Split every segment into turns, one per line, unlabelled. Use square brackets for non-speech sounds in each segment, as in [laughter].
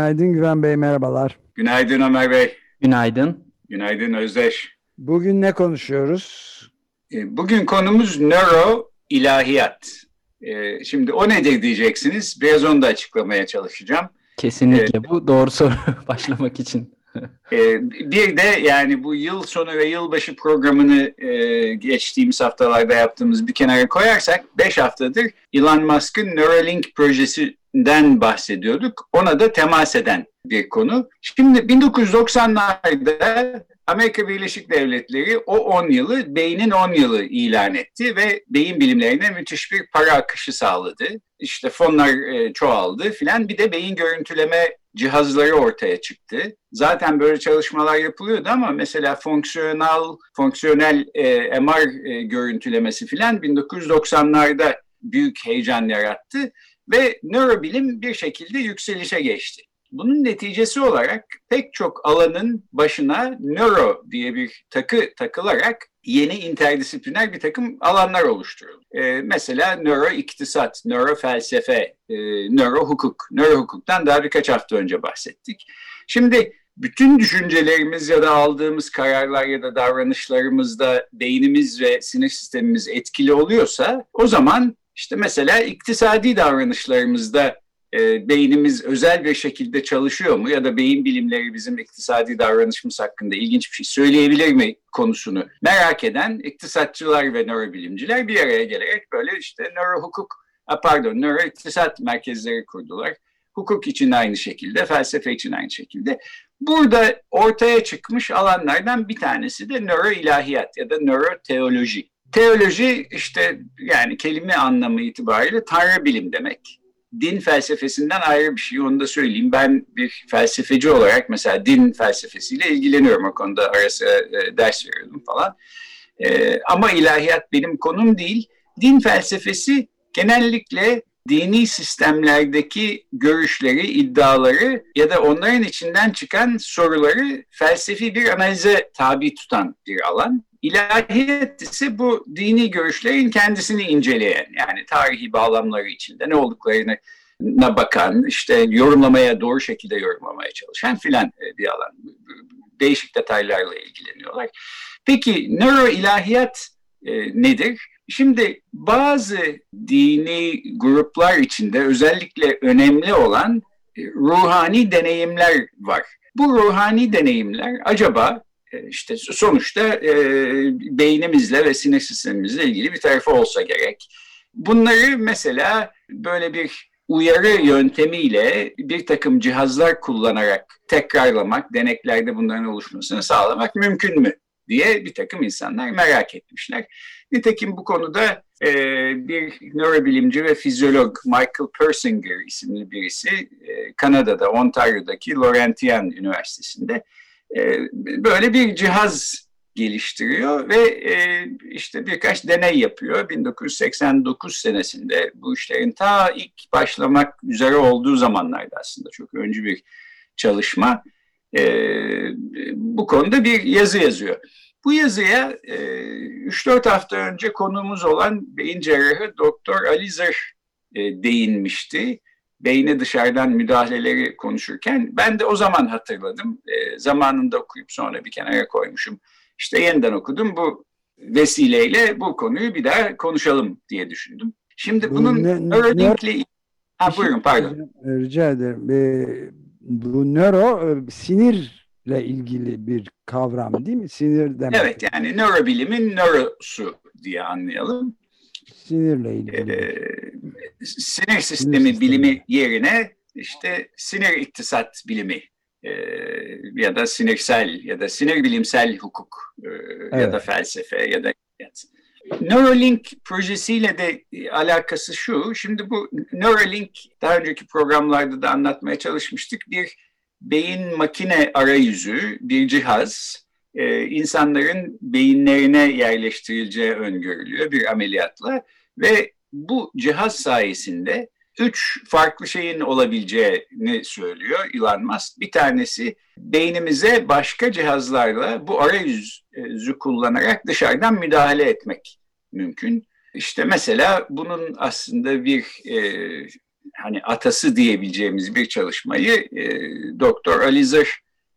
Günaydın Güven Bey, merhabalar.
Günaydın Ömer Bey.
Günaydın.
Günaydın Özdeş.
Bugün ne konuşuyoruz?
E, bugün konumuz nöro ilahiyat. E, şimdi o nedir diyeceksiniz. Biraz onu da açıklamaya çalışacağım.
Kesinlikle bu doğru soru [laughs] başlamak için.
E, bir de yani bu yıl sonu ve yılbaşı programını geçtiğimiz haftalarda yaptığımız bir kenara koyarsak 5 haftadır Elon Musk'ın Neuralink projesinden bahsediyorduk. Ona da temas eden bir konu. Şimdi 1990'larda Amerika Birleşik Devletleri o 10 yılı beynin 10 yılı ilan etti ve beyin bilimlerine müthiş bir para akışı sağladı. İşte fonlar e, çoğaldı filan bir de beyin görüntüleme cihazları ortaya çıktı. Zaten böyle çalışmalar yapılıyordu ama mesela fonksiyonel fonksiyonel e, MR e, görüntülemesi filan 1990'larda büyük heyecan yarattı ve nörobilim bir şekilde yükselişe geçti. Bunun neticesi olarak pek çok alanın başına nöro diye bir takı takılarak yeni interdisipliner bir takım alanlar oluşturuldu. Ee, mesela nöro iktisat, nöro felsefe, e, nöro hukuk. Nöro hukuktan daha birkaç hafta önce bahsettik. Şimdi bütün düşüncelerimiz ya da aldığımız kararlar ya da davranışlarımızda beynimiz ve sinir sistemimiz etkili oluyorsa o zaman işte mesela iktisadi davranışlarımızda e, beynimiz özel bir şekilde çalışıyor mu ya da beyin bilimleri bizim iktisadi davranışımız hakkında ilginç bir şey söyleyebilir mi konusunu merak eden iktisatçılar ve nörobilimciler bir araya gelerek böyle işte nöro hukuk, pardon nöro iktisat merkezleri kurdular. Hukuk için aynı şekilde, felsefe için aynı şekilde. Burada ortaya çıkmış alanlardan bir tanesi de nöro ilahiyat ya da nöro teoloji. İşte yani kelime anlamı itibariyle tanrı bilim demek din felsefesinden ayrı bir şey. Onu da söyleyeyim. Ben bir felsefeci olarak mesela din felsefesiyle ilgileniyorum. O konuda arası e, ders veriyordum falan. E, ama ilahiyat benim konum değil. Din felsefesi genellikle dini sistemlerdeki görüşleri, iddiaları ya da onların içinden çıkan soruları felsefi bir analize tabi tutan bir alan. İlahiyat ise bu dini görüşlerin kendisini inceleyen yani tarihi bağlamları içinde ne olduklarını na bakan, işte yorumlamaya doğru şekilde yorumlamaya çalışan filan e, bir alan. Değişik detaylarla ilgileniyorlar. Peki nöro ilahiyat e, nedir? Şimdi bazı dini gruplar içinde özellikle önemli olan e, ruhani deneyimler var. Bu ruhani deneyimler acaba e, işte sonuçta e, beynimizle ve sinir sistemimizle ilgili bir tarafı olsa gerek. Bunları mesela böyle bir uyarı yöntemiyle bir takım cihazlar kullanarak tekrarlamak, deneklerde bunların oluşmasını sağlamak mümkün mü diye bir takım insanlar merak etmişler. Nitekim bu konuda e, bir nörobilimci ve fizyolog Michael Persinger isimli birisi e, Kanada'da, Ontario'daki Laurentian Üniversitesi'nde e, böyle bir cihaz geliştiriyor ve e, işte birkaç deney yapıyor. 1989 senesinde bu işlerin ta ilk başlamak üzere olduğu zamanlarda aslında çok öncü bir çalışma. E, bu konuda bir yazı yazıyor. Bu yazıya e, 3-4 hafta önce konuğumuz olan beyin cerrahı Doktor Ali Zır e, değinmişti beyne dışarıdan müdahaleleri konuşurken ben de o zaman hatırladım. E, zamanında okuyup sonra bir kenara koymuşum. İşte yeniden okudum. Bu vesileyle bu konuyu bir daha konuşalım diye düşündüm. Şimdi bunun Neuralinkl'le... Ha
şey
buyurun pardon.
Rica ederim. Ee, bu nöro e, sinirle ilgili bir kavram değil mi? Sinir demek.
Evet yani nörobilimin nörosu diye anlayalım.
Sinirle ilgili. Ee,
sinir sistemi sinir bilimi sistemi. yerine işte sinir iktisat bilimi e, ya da sinirsel ya da sinir bilimsel hukuk e, evet. ya da felsefe ya da Neuralink projesiyle de alakası şu. Şimdi bu Neuralink daha önceki programlarda da anlatmaya çalışmıştık. Bir beyin makine arayüzü, bir cihaz. Ee, insanların beyinlerine yerleştirileceği öngörülüyor bir ameliyatla. Ve bu cihaz sayesinde üç farklı şeyin olabileceğini söylüyor Elon Musk. Bir tanesi beynimize başka cihazlarla bu arayüzü kullanarak dışarıdan müdahale etmek mümkün. İşte mesela bunun aslında bir e, hani atası diyebileceğimiz bir çalışmayı e, Doktor Alizer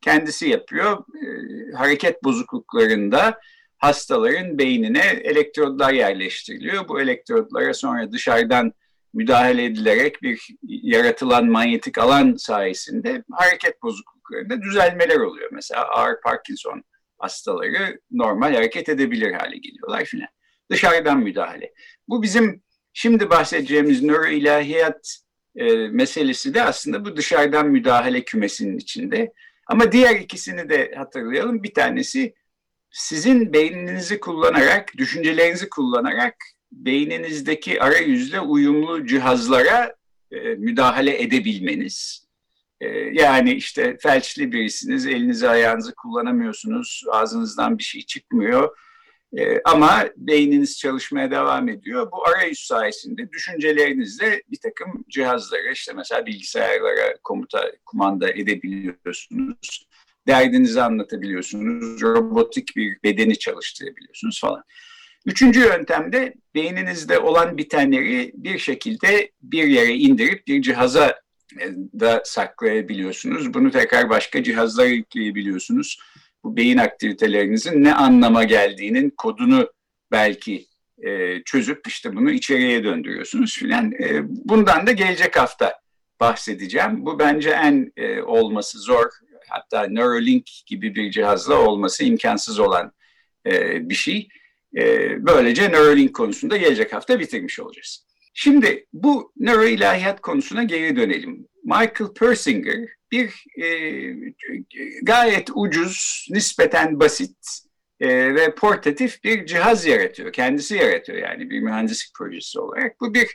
kendisi yapıyor. E, hareket bozukluklarında hastaların beynine elektrodlar yerleştiriliyor. Bu elektrodlara sonra dışarıdan müdahale edilerek bir yaratılan manyetik alan sayesinde hareket bozukluklarında düzelmeler oluyor. Mesela ağır Parkinson hastaları normal hareket edebilir hale geliyorlar filan. Dışarıdan müdahale. Bu bizim şimdi bahsedeceğimiz nöroilahiyat e, meselesi de aslında bu dışarıdan müdahale kümesinin içinde. Ama diğer ikisini de hatırlayalım. Bir tanesi sizin beyninizi kullanarak, düşüncelerinizi kullanarak beyninizdeki arayüzle uyumlu cihazlara e, müdahale edebilmeniz. E, yani işte felçli birisiniz, elinizi ayağınızı kullanamıyorsunuz, ağzınızdan bir şey çıkmıyor. E, ama beyniniz çalışmaya devam ediyor. Bu arayüz sayesinde düşüncelerinizle bir takım cihazlara, işte mesela bilgisayarlara komuta, kumanda edebiliyorsunuz. Derdinizi anlatabiliyorsunuz, robotik bir bedeni çalıştırabiliyorsunuz falan. Üçüncü yöntemde beyninizde olan bitenleri bir şekilde bir yere indirip bir cihaza e, da saklayabiliyorsunuz. Bunu tekrar başka cihazlara yükleyebiliyorsunuz. Bu beyin aktivitelerinizin ne anlama geldiğinin kodunu belki e, çözüp işte bunu içeriye döndürüyorsunuz filan. E, bundan da gelecek hafta bahsedeceğim. Bu bence en e, olması zor, hatta Neuralink gibi bir cihazla olması imkansız olan e, bir şey. E, böylece Neuralink konusunda gelecek hafta bitirmiş olacağız. Şimdi bu nöroilahiyat konusuna geri dönelim. Michael Persinger bir e, gayet ucuz, nispeten basit e, ve portatif bir cihaz yaratıyor. Kendisi yaratıyor yani bir mühendislik projesi olarak. Bu bir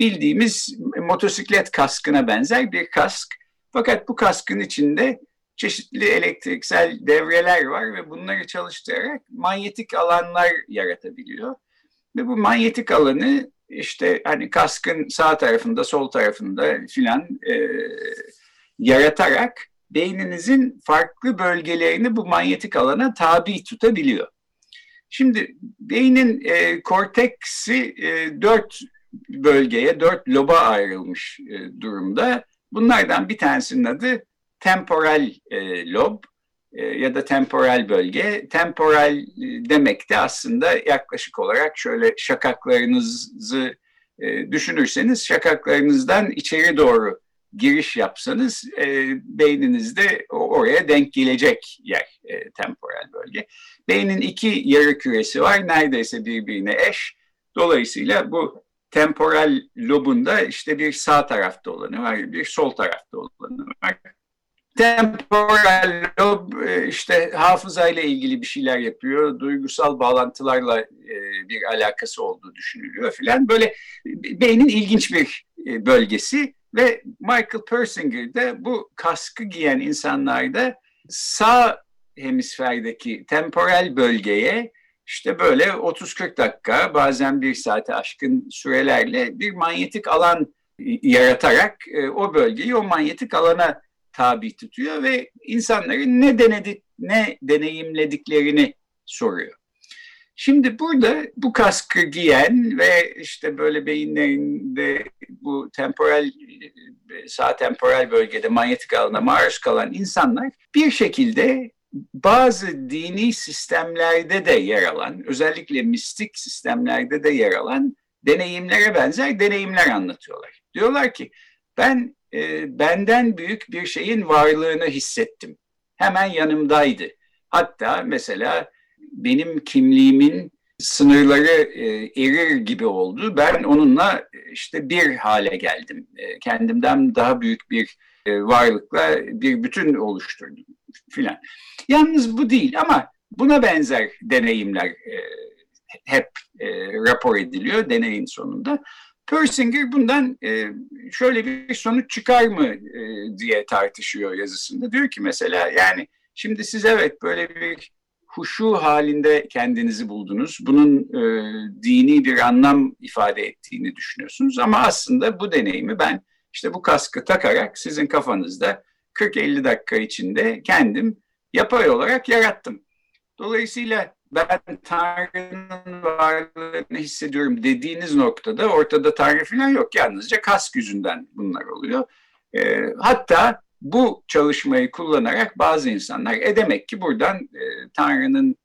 bildiğimiz motosiklet kaskına benzer bir kask. Fakat bu kaskın içinde çeşitli elektriksel devreler var ve bunları çalıştırarak manyetik alanlar yaratabiliyor. Ve bu manyetik alanı işte hani kaskın sağ tarafında, sol tarafında filan e, yaratarak beyninizin farklı bölgelerini bu manyetik alana tabi tutabiliyor. Şimdi beynin e, korteksi e, dört bölgeye, dört loba ayrılmış e, durumda. Bunlardan bir tanesinin adı temporal e, lob ya da temporal bölge. Temporal e, demek de aslında yaklaşık olarak şöyle şakaklarınızı e, düşünürseniz şakaklarınızdan içeri doğru giriş yapsanız e, beyninizde oraya denk gelecek yer e, temporal bölge. Beynin iki yarı küresi var neredeyse birbirine eş. Dolayısıyla bu temporal lobunda işte bir sağ tarafta olanı var, bir sol tarafta olanı var. Temporal lob e, işte hafızayla ilgili bir şeyler yapıyor, duygusal bağlantılarla e, bir alakası olduğu düşünülüyor filan. Böyle beynin ilginç bir e, bölgesi ve Michael Persinger de bu kaskı giyen insanlarda sağ hemisferdeki temporal bölgeye işte böyle 30-40 dakika bazen bir saate aşkın sürelerle bir manyetik alan yaratarak o bölgeyi o manyetik alana tabi tutuyor ve insanların ne denedik, ne deneyimlediklerini soruyor. Şimdi burada bu kaskı giyen ve işte böyle beyinlerinde bu temporal sağ temporal bölgede manyetik alana maruz kalan insanlar bir şekilde bazı dini sistemlerde de yer alan, özellikle mistik sistemlerde de yer alan deneyimlere benzer deneyimler anlatıyorlar. Diyorlar ki ben e, benden büyük bir şeyin varlığını hissettim. Hemen yanımdaydı. Hatta mesela benim kimliğimin sınırları e, erir gibi oldu. Ben onunla işte bir hale geldim. E, kendimden daha büyük bir e, varlıkla bir bütün oluşturdum filan. Yalnız bu değil ama buna benzer deneyimler e, hep e, rapor ediliyor deneyin sonunda. Persinger bundan e, şöyle bir sonuç çıkar mı e, diye tartışıyor yazısında. Diyor ki mesela yani şimdi siz evet böyle bir huşu halinde kendinizi buldunuz. Bunun e, dini bir anlam ifade ettiğini düşünüyorsunuz. Ama aslında bu deneyimi ben işte bu kaskı takarak sizin kafanızda 40-50 dakika içinde kendim yapay olarak yarattım. Dolayısıyla ben Tanrı'nın varlığını hissediyorum dediğiniz noktada ortada Tanrı falan yok. Yalnızca kask yüzünden bunlar oluyor. E, hatta bu çalışmayı kullanarak bazı insanlar e demek ki buradan e, Tanrı'nın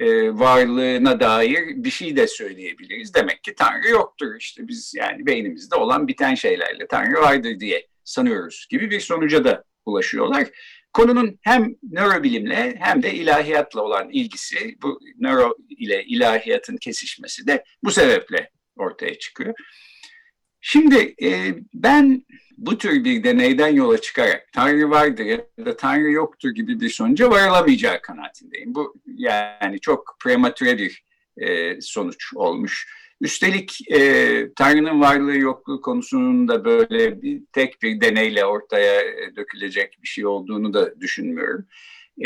e, varlığına dair bir şey de söyleyebiliriz. Demek ki Tanrı yoktur işte biz yani beynimizde olan biten şeylerle Tanrı vardır diye sanıyoruz gibi bir sonuca da ulaşıyorlar. Konunun hem nörobilimle hem de ilahiyatla olan ilgisi, bu nöro ile ilahiyatın kesişmesi de bu sebeple ortaya çıkıyor. Şimdi e, ben bu tür bir deneyden yola çıkarak Tanrı vardır ya da Tanrı yoktur gibi bir sonuca varılamayacağı kanaatindeyim. Bu yani çok prematüre bir e, sonuç olmuş. Üstelik e, Tanrı'nın varlığı yokluğu konusunun da böyle bir, tek bir deneyle ortaya e, dökülecek bir şey olduğunu da düşünmüyorum.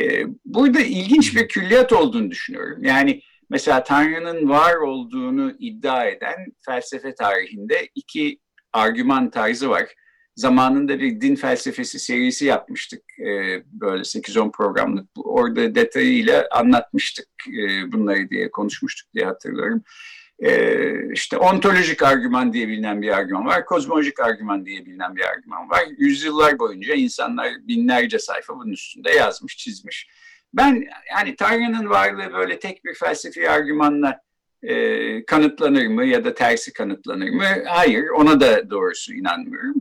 E, burada ilginç bir külliyat olduğunu düşünüyorum. Yani mesela Tanrı'nın var olduğunu iddia eden felsefe tarihinde iki argüman tarzı var. Zamanında bir din felsefesi serisi yapmıştık. E, böyle 8-10 programlık. Orada detayıyla anlatmıştık e, bunları diye konuşmuştuk diye hatırlıyorum. Ee, işte ontolojik argüman diye bilinen bir argüman var, kozmolojik argüman diye bilinen bir argüman var. Yüzyıllar boyunca insanlar binlerce sayfa bunun üstünde yazmış, çizmiş. Ben yani Tanrı'nın varlığı böyle tek bir felsefi argümanla e, kanıtlanır mı ya da tersi kanıtlanır mı? Hayır, ona da doğrusu inanmıyorum.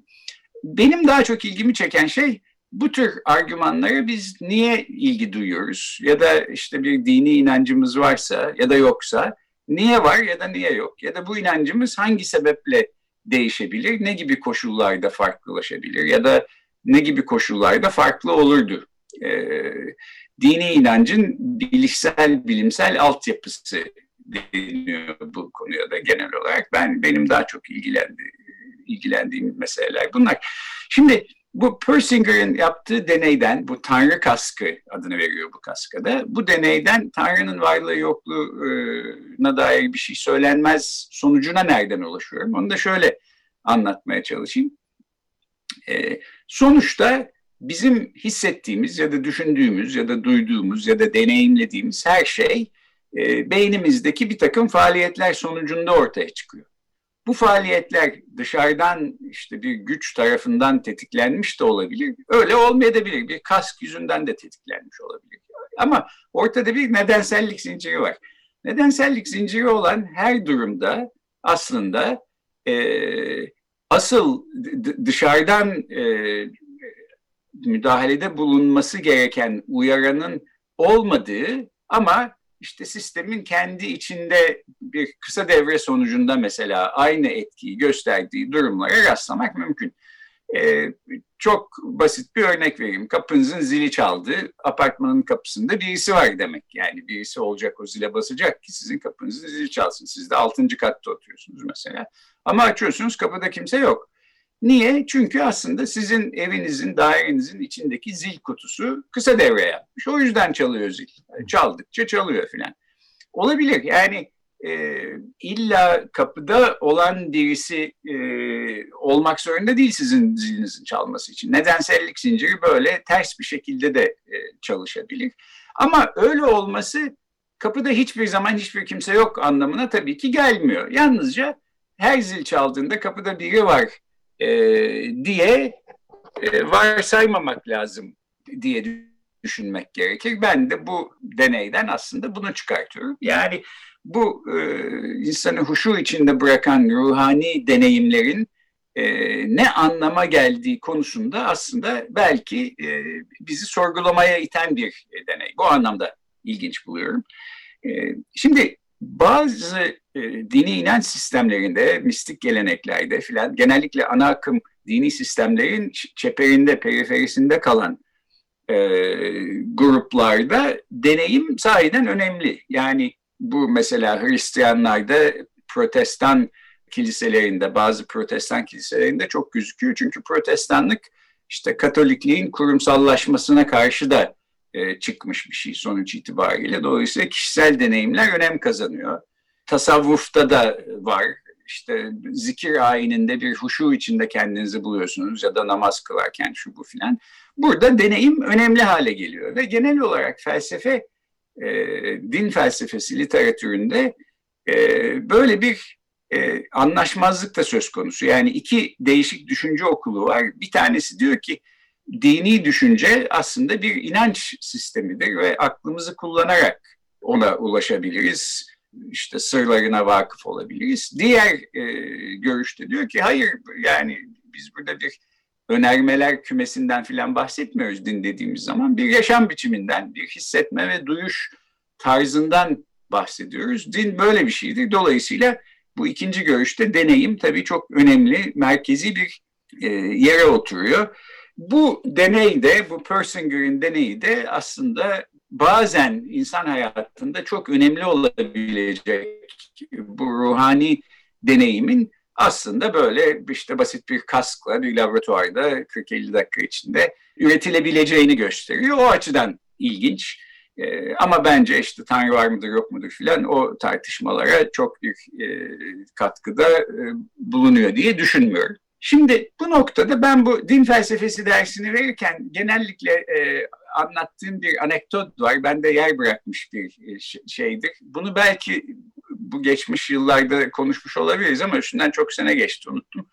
Benim daha çok ilgimi çeken şey bu tür argümanlara biz niye ilgi duyuyoruz? Ya da işte bir dini inancımız varsa ya da yoksa niye var ya da niye yok? Ya da bu inancımız hangi sebeple değişebilir? Ne gibi koşullarda farklılaşabilir? Ya da ne gibi koşullarda farklı olurdu? Ee, dini inancın bilişsel, bilimsel altyapısı deniyor bu konuya da genel olarak. Ben benim daha çok ilgilendi, ilgilendiğim meseleler bunlar. Şimdi bu Persinger'in yaptığı deneyden, bu Tanrı kaskı adını veriyor bu kaskada. Bu deneyden Tanrı'nın varlığı yokluğuna dair bir şey söylenmez sonucuna nereden ulaşıyorum? Onu da şöyle anlatmaya çalışayım. E, sonuçta bizim hissettiğimiz ya da düşündüğümüz ya da duyduğumuz ya da deneyimlediğimiz her şey e, beynimizdeki bir takım faaliyetler sonucunda ortaya çıkıyor bu faaliyetler dışarıdan işte bir güç tarafından tetiklenmiş de olabilir. Öyle olmayabilir. Bir kask yüzünden de tetiklenmiş olabilir. Ama ortada bir nedensellik zinciri var. Nedensellik zinciri olan her durumda aslında e, asıl dışarıdan e, müdahalede bulunması gereken uyaranın olmadığı ama işte sistemin kendi içinde bir kısa devre sonucunda mesela aynı etkiyi gösterdiği durumlara rastlamak mümkün. Ee, çok basit bir örnek vereyim. Kapınızın zili çaldı, apartmanın kapısında birisi var demek. Yani birisi olacak o zile basacak ki sizin kapınızın zili çalsın. Siz de altıncı katta oturuyorsunuz mesela. Ama açıyorsunuz kapıda kimse yok. Niye? Çünkü aslında sizin evinizin, dairenizin içindeki zil kutusu kısa devre yapmış. O yüzden çalıyor zil. Çaldıkça çalıyor filan. Olabilir. Yani e, illa kapıda olan birisi e, olmak zorunda değil sizin zilinizin çalması için. Nedensellik zinciri böyle ters bir şekilde de e, çalışabilir. Ama öyle olması kapıda hiçbir zaman hiçbir kimse yok anlamına tabii ki gelmiyor. Yalnızca her zil çaldığında kapıda biri var e, diye e, varsaymamak lazım diye düşünmek gerekir. Ben de bu deneyden aslında bunu çıkartıyorum. Yani bu e, insanı huşu içinde bırakan ruhani deneyimlerin e, ne anlama geldiği konusunda aslında belki e, bizi sorgulamaya iten bir deney. Bu anlamda ilginç buluyorum. E, şimdi bazı e, dini inanç sistemlerinde, mistik geleneklerde filan genellikle ana akım dini sistemlerin çeperinde, periferisinde kalan e, gruplarda deneyim sahiden önemli. Yani Bu mesela Hristiyanlarda protestan kiliselerinde bazı protestan kiliselerinde çok gözüküyor. Çünkü protestanlık işte Katolikliğin kurumsallaşmasına karşı da e, çıkmış bir şey sonuç itibariyle. Dolayısıyla kişisel deneyimler önem kazanıyor. Tasavvufta da var. İşte zikir ayininde bir huşu içinde kendinizi buluyorsunuz ya da namaz kılarken şu bu filan. Burada deneyim önemli hale geliyor ve genel olarak felsefe, e, din felsefesi literatüründe e, böyle bir e, anlaşmazlık da söz konusu. Yani iki değişik düşünce okulu var. Bir tanesi diyor ki dini düşünce aslında bir inanç sistemidir ve aklımızı kullanarak ona ulaşabiliriz. İşte sırlarına vakıf olabiliriz. Diğer e, görüşte diyor ki hayır yani biz burada bir önermeler kümesinden filan bahsetmiyoruz din dediğimiz zaman. Bir yaşam biçiminden, bir hissetme ve duyuş tarzından bahsediyoruz. Din böyle bir şeydir. Dolayısıyla bu ikinci görüşte deneyim tabii çok önemli, merkezi bir e, yere oturuyor. Bu deney de, bu Persinger'in deneyi de aslında bazen insan hayatında çok önemli olabilecek bu ruhani deneyimin aslında böyle işte basit bir kaskla bir laboratuvarda 40-50 dakika içinde üretilebileceğini gösteriyor. O açıdan ilginç. E, ama bence işte Tanrı var mıdır yok mudur filan o tartışmalara çok büyük e, katkıda e, bulunuyor diye düşünmüyorum. Şimdi bu noktada ben bu din felsefesi dersini verirken genellikle e, anlattığım bir anekdot var. Ben de yer bırakmış bir e, şeydir. Bunu belki bu geçmiş yıllarda konuşmuş olabiliriz ama üstünden çok sene geçti unuttum.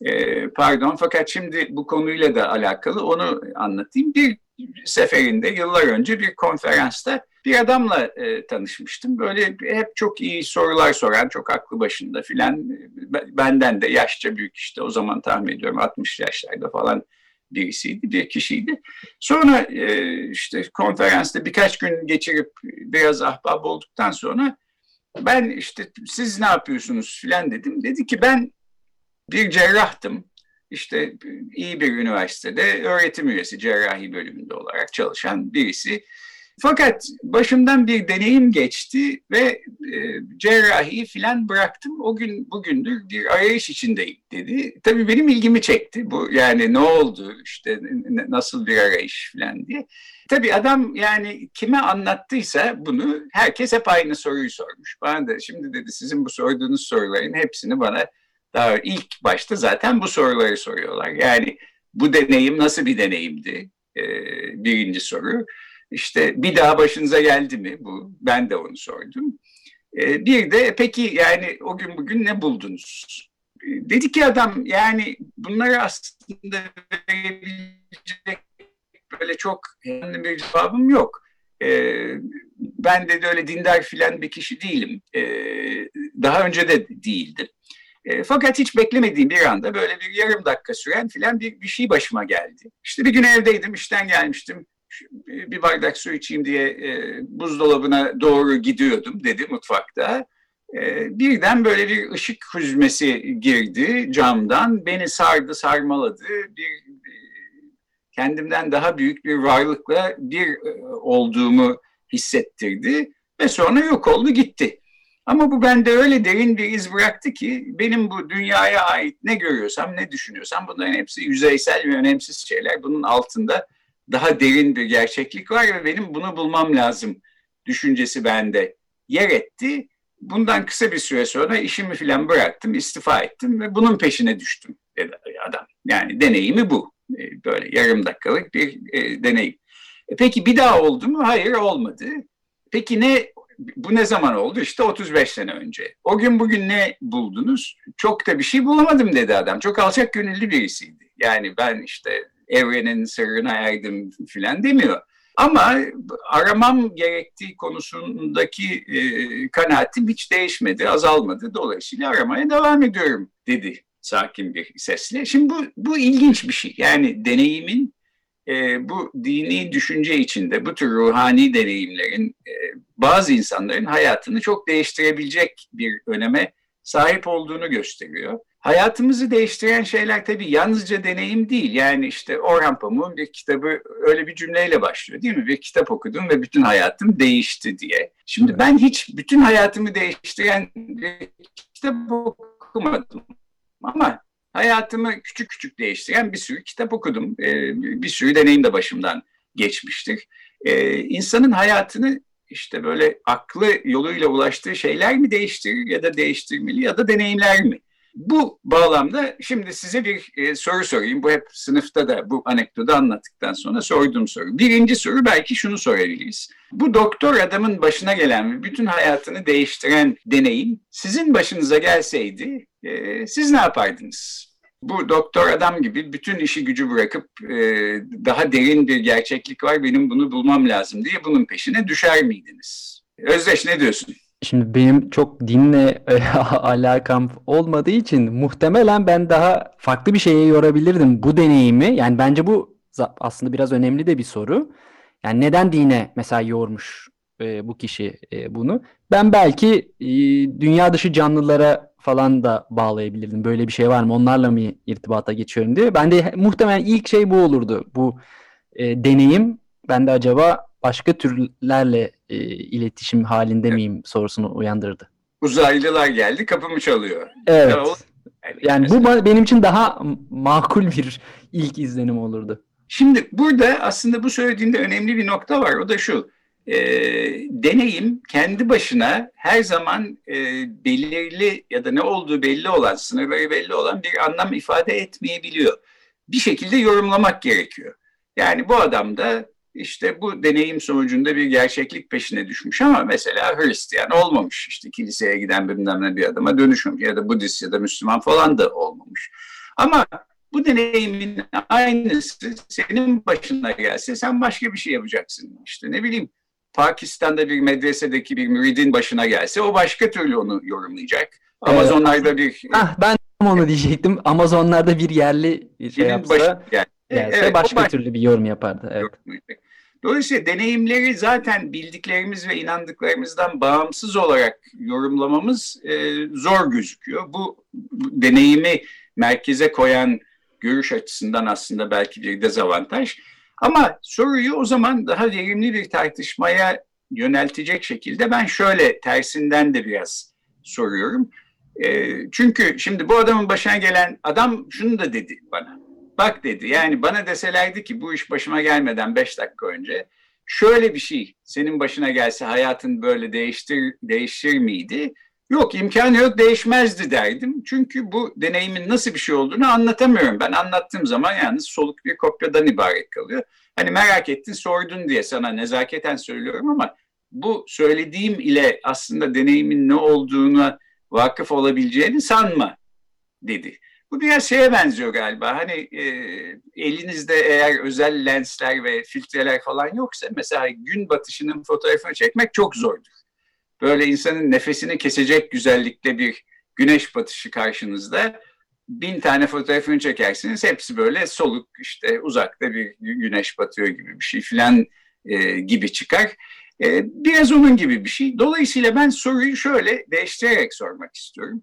E, pardon fakat şimdi bu konuyla da alakalı onu anlatayım. Bir seferinde yıllar önce bir konferansta bir adamla e, tanışmıştım. Böyle hep çok iyi sorular soran, çok aklı başında filan. Benden de yaşça büyük işte o zaman tahmin ediyorum 60 yaşlarda falan birisiydi, bir kişiydi. Sonra e, işte konferansta birkaç gün geçirip biraz ahbap olduktan sonra ben işte siz ne yapıyorsunuz filan dedim. Dedi ki ben bir cerrahtım işte iyi bir üniversitede öğretim üyesi cerrahi bölümünde olarak çalışan birisi. Fakat başımdan bir deneyim geçti ve e, cerrahiyi filan bıraktım. O gün bugündür bir arayış içindeyim dedi. Tabii benim ilgimi çekti bu yani ne oldu işte nasıl bir arayış filan diye. Tabii adam yani kime anlattıysa bunu herkes hep aynı soruyu sormuş. Bana da şimdi dedi sizin bu sorduğunuz soruların hepsini bana daha ilk başta zaten bu soruları soruyorlar. Yani bu deneyim nasıl bir deneyimdi? Ee, birinci soru. İşte bir daha başınıza geldi mi bu? Ben de onu sordum. Ee, bir de peki yani o gün bugün ne buldunuz? Ee, dedi ki adam yani bunları aslında verebilecek böyle çok önemli bir cevabım yok. Ee, ben de öyle dindar filan bir kişi değilim. Daha önce de değildim. E, fakat hiç beklemediğim bir anda böyle bir yarım dakika süren filan bir, bir şey başıma geldi. İşte bir gün evdeydim, işten gelmiştim. Bir bardak su içeyim diye e, buzdolabına doğru gidiyordum dedi mutfakta. E, birden böyle bir ışık hüzmesi girdi camdan. Beni sardı, sarmaladı. Bir, kendimden daha büyük bir varlıkla bir e, olduğumu hissettirdi ve sonra yok oldu gitti. Ama bu bende öyle derin bir iz bıraktı ki benim bu dünyaya ait ne görüyorsam, ne düşünüyorsam bunların hepsi yüzeysel ve önemsiz şeyler. Bunun altında daha derin bir gerçeklik var ve benim bunu bulmam lazım düşüncesi bende yer etti. Bundan kısa bir süre sonra işimi filan bıraktım, istifa ettim ve bunun peşine düştüm dedi adam. Yani deneyimi bu. E, böyle yarım dakikalık bir e, deneyim. E, peki bir daha oldu mu? Hayır olmadı. Peki ne bu ne zaman oldu? İşte 35 sene önce. O gün bugün ne buldunuz? Çok da bir şey bulamadım dedi adam. Çok alçak gönüllü birisiydi. Yani ben işte evrenin sırrına erdim filan demiyor. Ama aramam gerektiği konusundaki e, kanaatim hiç değişmedi, azalmadı. Dolayısıyla aramaya devam ediyorum dedi sakin bir sesle. Şimdi bu, bu ilginç bir şey. Yani deneyimin e, bu dini düşünce içinde bu tür ruhani deneyimlerin e, bazı insanların hayatını çok değiştirebilecek bir öneme sahip olduğunu gösteriyor. Hayatımızı değiştiren şeyler tabii yalnızca deneyim değil. Yani işte Orhan Pamuk'un bir kitabı öyle bir cümleyle başlıyor değil mi? Bir kitap okudum ve bütün hayatım değişti diye. Şimdi ben hiç bütün hayatımı değiştiren bir kitap okumadım. Ama hayatımı küçük küçük değiştiren bir sürü kitap okudum. Ee, bir sürü deneyim de başımdan geçmiştir. Ee, insanın hayatını işte böyle aklı yoluyla ulaştığı şeyler mi değiştirir ya da değiştirmeli ya da deneyimler mi? Bu bağlamda şimdi size bir e, soru sorayım. Bu hep sınıfta da bu anekdotu anlattıktan sonra sorduğum soru. Birinci soru belki şunu sorabiliriz. Bu doktor adamın başına gelen ve bütün hayatını değiştiren deneyim sizin başınıza gelseydi e, siz ne yapardınız? Bu doktor adam gibi bütün işi gücü bırakıp e, daha derin bir gerçeklik var benim bunu bulmam lazım diye bunun peşine düşer miydiniz? Özdeş ne diyorsun?
Şimdi benim çok dinle e, [laughs] alakam olmadığı için muhtemelen ben daha farklı bir şeye yorabilirdim bu deneyimi. Yani bence bu aslında biraz önemli de bir soru. Yani neden dine mesela yormuş e, bu kişi e, bunu? Ben belki e, dünya dışı canlılara falan da bağlayabilirdim. Böyle bir şey var mı? Onlarla mı irtibata geçiyorum diye. Ben de muhtemelen ilk şey bu olurdu. Bu e, deneyim. Ben de acaba başka türlerle e, iletişim halinde miyim sorusunu uyandırdı.
Uzaylılar geldi kapımı çalıyor.
Evet.
Ya o-
Yani bu benim için daha makul bir ilk izlenim olurdu.
Şimdi burada aslında bu söylediğinde önemli bir nokta var. O da şu. E, deneyim kendi başına her zaman e, belirli ya da ne olduğu belli olan, sınırları belli olan bir anlam ifade etmeyebiliyor. Bir şekilde yorumlamak gerekiyor. Yani bu adam da işte bu deneyim sonucunda bir gerçeklik peşine düşmüş ama mesela Hristiyan olmamış. İşte kiliseye giden bilmem ne bir adama dönüşmemiş ya da Budist ya da Müslüman falan da olmamış. Ama bu deneyimin aynısı senin başına gelse sen başka bir şey yapacaksın. İşte ne bileyim Pakistan'da bir medresedeki bir müridin başına gelse o başka türlü onu yorumlayacak. Amazonlarda bir
Hah, ben onu diyecektim. Amazonlarda bir yerli şey yapsa,
başına gelse,
gelse
evet,
başka
başka
türlü bir yorum yapardı. Evet.
Dolayısıyla deneyimleri zaten bildiklerimiz ve inandıklarımızdan bağımsız olarak yorumlamamız e, zor gözüküyor. Bu, bu deneyimi merkeze koyan görüş açısından aslında belki bir dezavantaj. Ama soruyu o zaman daha verimli bir tartışmaya yöneltecek şekilde ben şöyle tersinden de biraz soruyorum. E, çünkü şimdi bu adamın başına gelen adam şunu da dedi bana. Bak dedi yani bana deselerdi ki bu iş başıma gelmeden beş dakika önce şöyle bir şey senin başına gelse hayatın böyle değiştir, değişir miydi? Yok imkanı yok değişmezdi derdim. Çünkü bu deneyimin nasıl bir şey olduğunu anlatamıyorum. Ben anlattığım zaman yalnız soluk bir kopyadan ibaret kalıyor. Hani merak ettin sordun diye sana nezaketen söylüyorum ama bu söylediğim ile aslında deneyimin ne olduğuna vakıf olabileceğini sanma dedi. Bu biraz şeye benziyor galiba. Hani e, elinizde eğer özel lensler ve filtreler falan yoksa mesela gün batışının fotoğrafını çekmek çok zordur. Böyle insanın nefesini kesecek güzellikte bir güneş batışı karşınızda bin tane fotoğrafını çekersiniz. Hepsi böyle soluk işte uzakta bir güneş batıyor gibi bir şey filan e, gibi çıkar. E, biraz onun gibi bir şey. Dolayısıyla ben soruyu şöyle değiştirerek sormak istiyorum.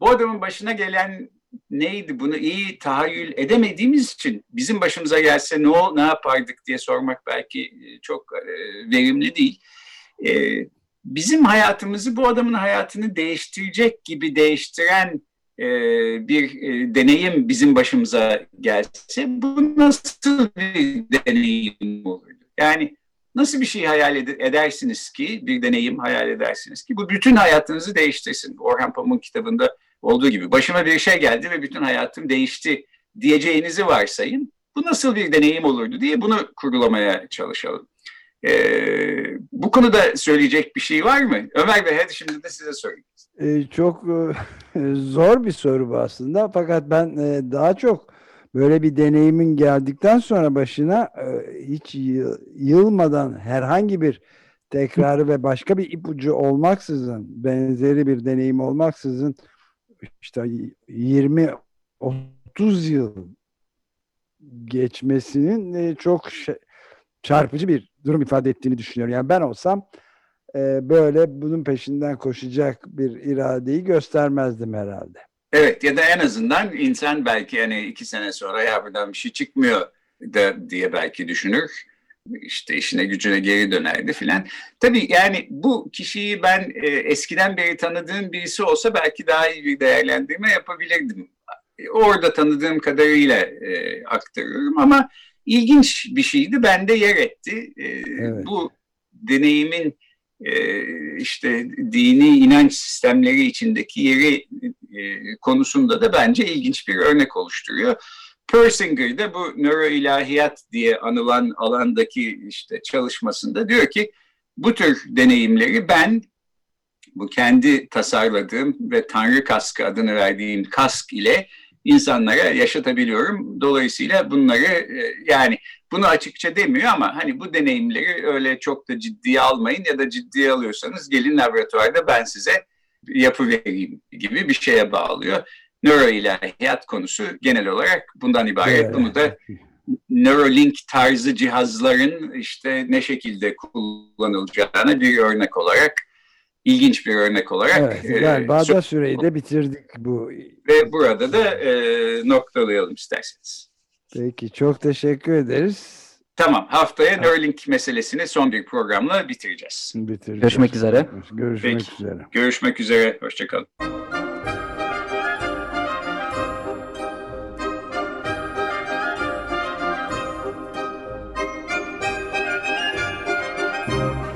Bu adamın başına gelen neydi bunu iyi tahayyül edemediğimiz için bizim başımıza gelse ne ol, ne yapardık diye sormak belki e, çok e, verimli değil. E, bizim hayatımızı bu adamın hayatını değiştirecek gibi değiştiren bir deneyim bizim başımıza gelse bu nasıl bir deneyim olurdu? Yani nasıl bir şey hayal ed- edersiniz ki bir deneyim hayal edersiniz ki bu bütün hayatınızı değiştirsin. Orhan Pamuk'un kitabında olduğu gibi başıma bir şey geldi ve bütün hayatım değişti diyeceğinizi varsayın. Bu nasıl bir deneyim olurdu diye bunu kurgulamaya çalışalım. Ee, bu konuda söyleyecek bir şey var mı? Ömer Bey hadi şimdi de size sorayım.
Ee, çok e, [laughs] zor bir soru bu aslında. Fakat ben e, daha çok böyle bir deneyimin geldikten sonra başına e, hiç yı- yılmadan herhangi bir tekrarı ve başka bir ipucu olmaksızın, benzeri bir deneyim olmaksızın işte 20 30 yıl geçmesinin e, çok çarpıcı bir durum ifade ettiğini düşünüyorum. Yani ben olsam e, böyle bunun peşinden koşacak bir iradeyi göstermezdim herhalde.
Evet ya da en azından insan belki hani iki sene sonra ya buradan bir şey çıkmıyor da diye belki düşünür. İşte işine gücüne geri dönerdi filan. Tabii yani bu kişiyi ben e, eskiden beri tanıdığım birisi olsa belki daha iyi bir değerlendirme yapabilirdim. Orada tanıdığım kadarıyla e, aktarıyorum ama ilginç bir şeydi. Bende yer etti. E,
Evet.
Bu deneyimin e, işte dini inanç sistemleri içindeki yeri e, konusunda da bence ilginç bir örnek oluşturuyor. Persinger de bu nöroilahiyat diye anılan alandaki işte çalışmasında diyor ki bu tür deneyimleri ben bu kendi tasarladığım ve Tanrı kaskı adını verdiğim kask ile insanlara yaşatabiliyorum. Dolayısıyla bunları e, yani bunu açıkça demiyor ama hani bu deneyimleri öyle çok da ciddiye almayın ya da ciddiye alıyorsanız gelin laboratuvarda ben size yapı vereyim gibi bir şeye bağlıyor. Nöroilahiyat konusu genel olarak bundan ibaret.
Evet.
Bunu da Neuralink tarzı cihazların işte ne şekilde kullanılacağına bir örnek olarak ilginç bir örnek olarak
Evet,
e,
galiba
so-
da süreyi de bitirdik bu.
ve burada da e, noktalayalım isterseniz.
Peki çok teşekkür ederiz.
Tamam haftaya Neuralink meselesini son bir programla bitireceğiz.
Bitireceğiz.
Görüşmek üzere.
Görüşmek
Peki.
üzere.
Görüşmek üzere, hoşçakalın.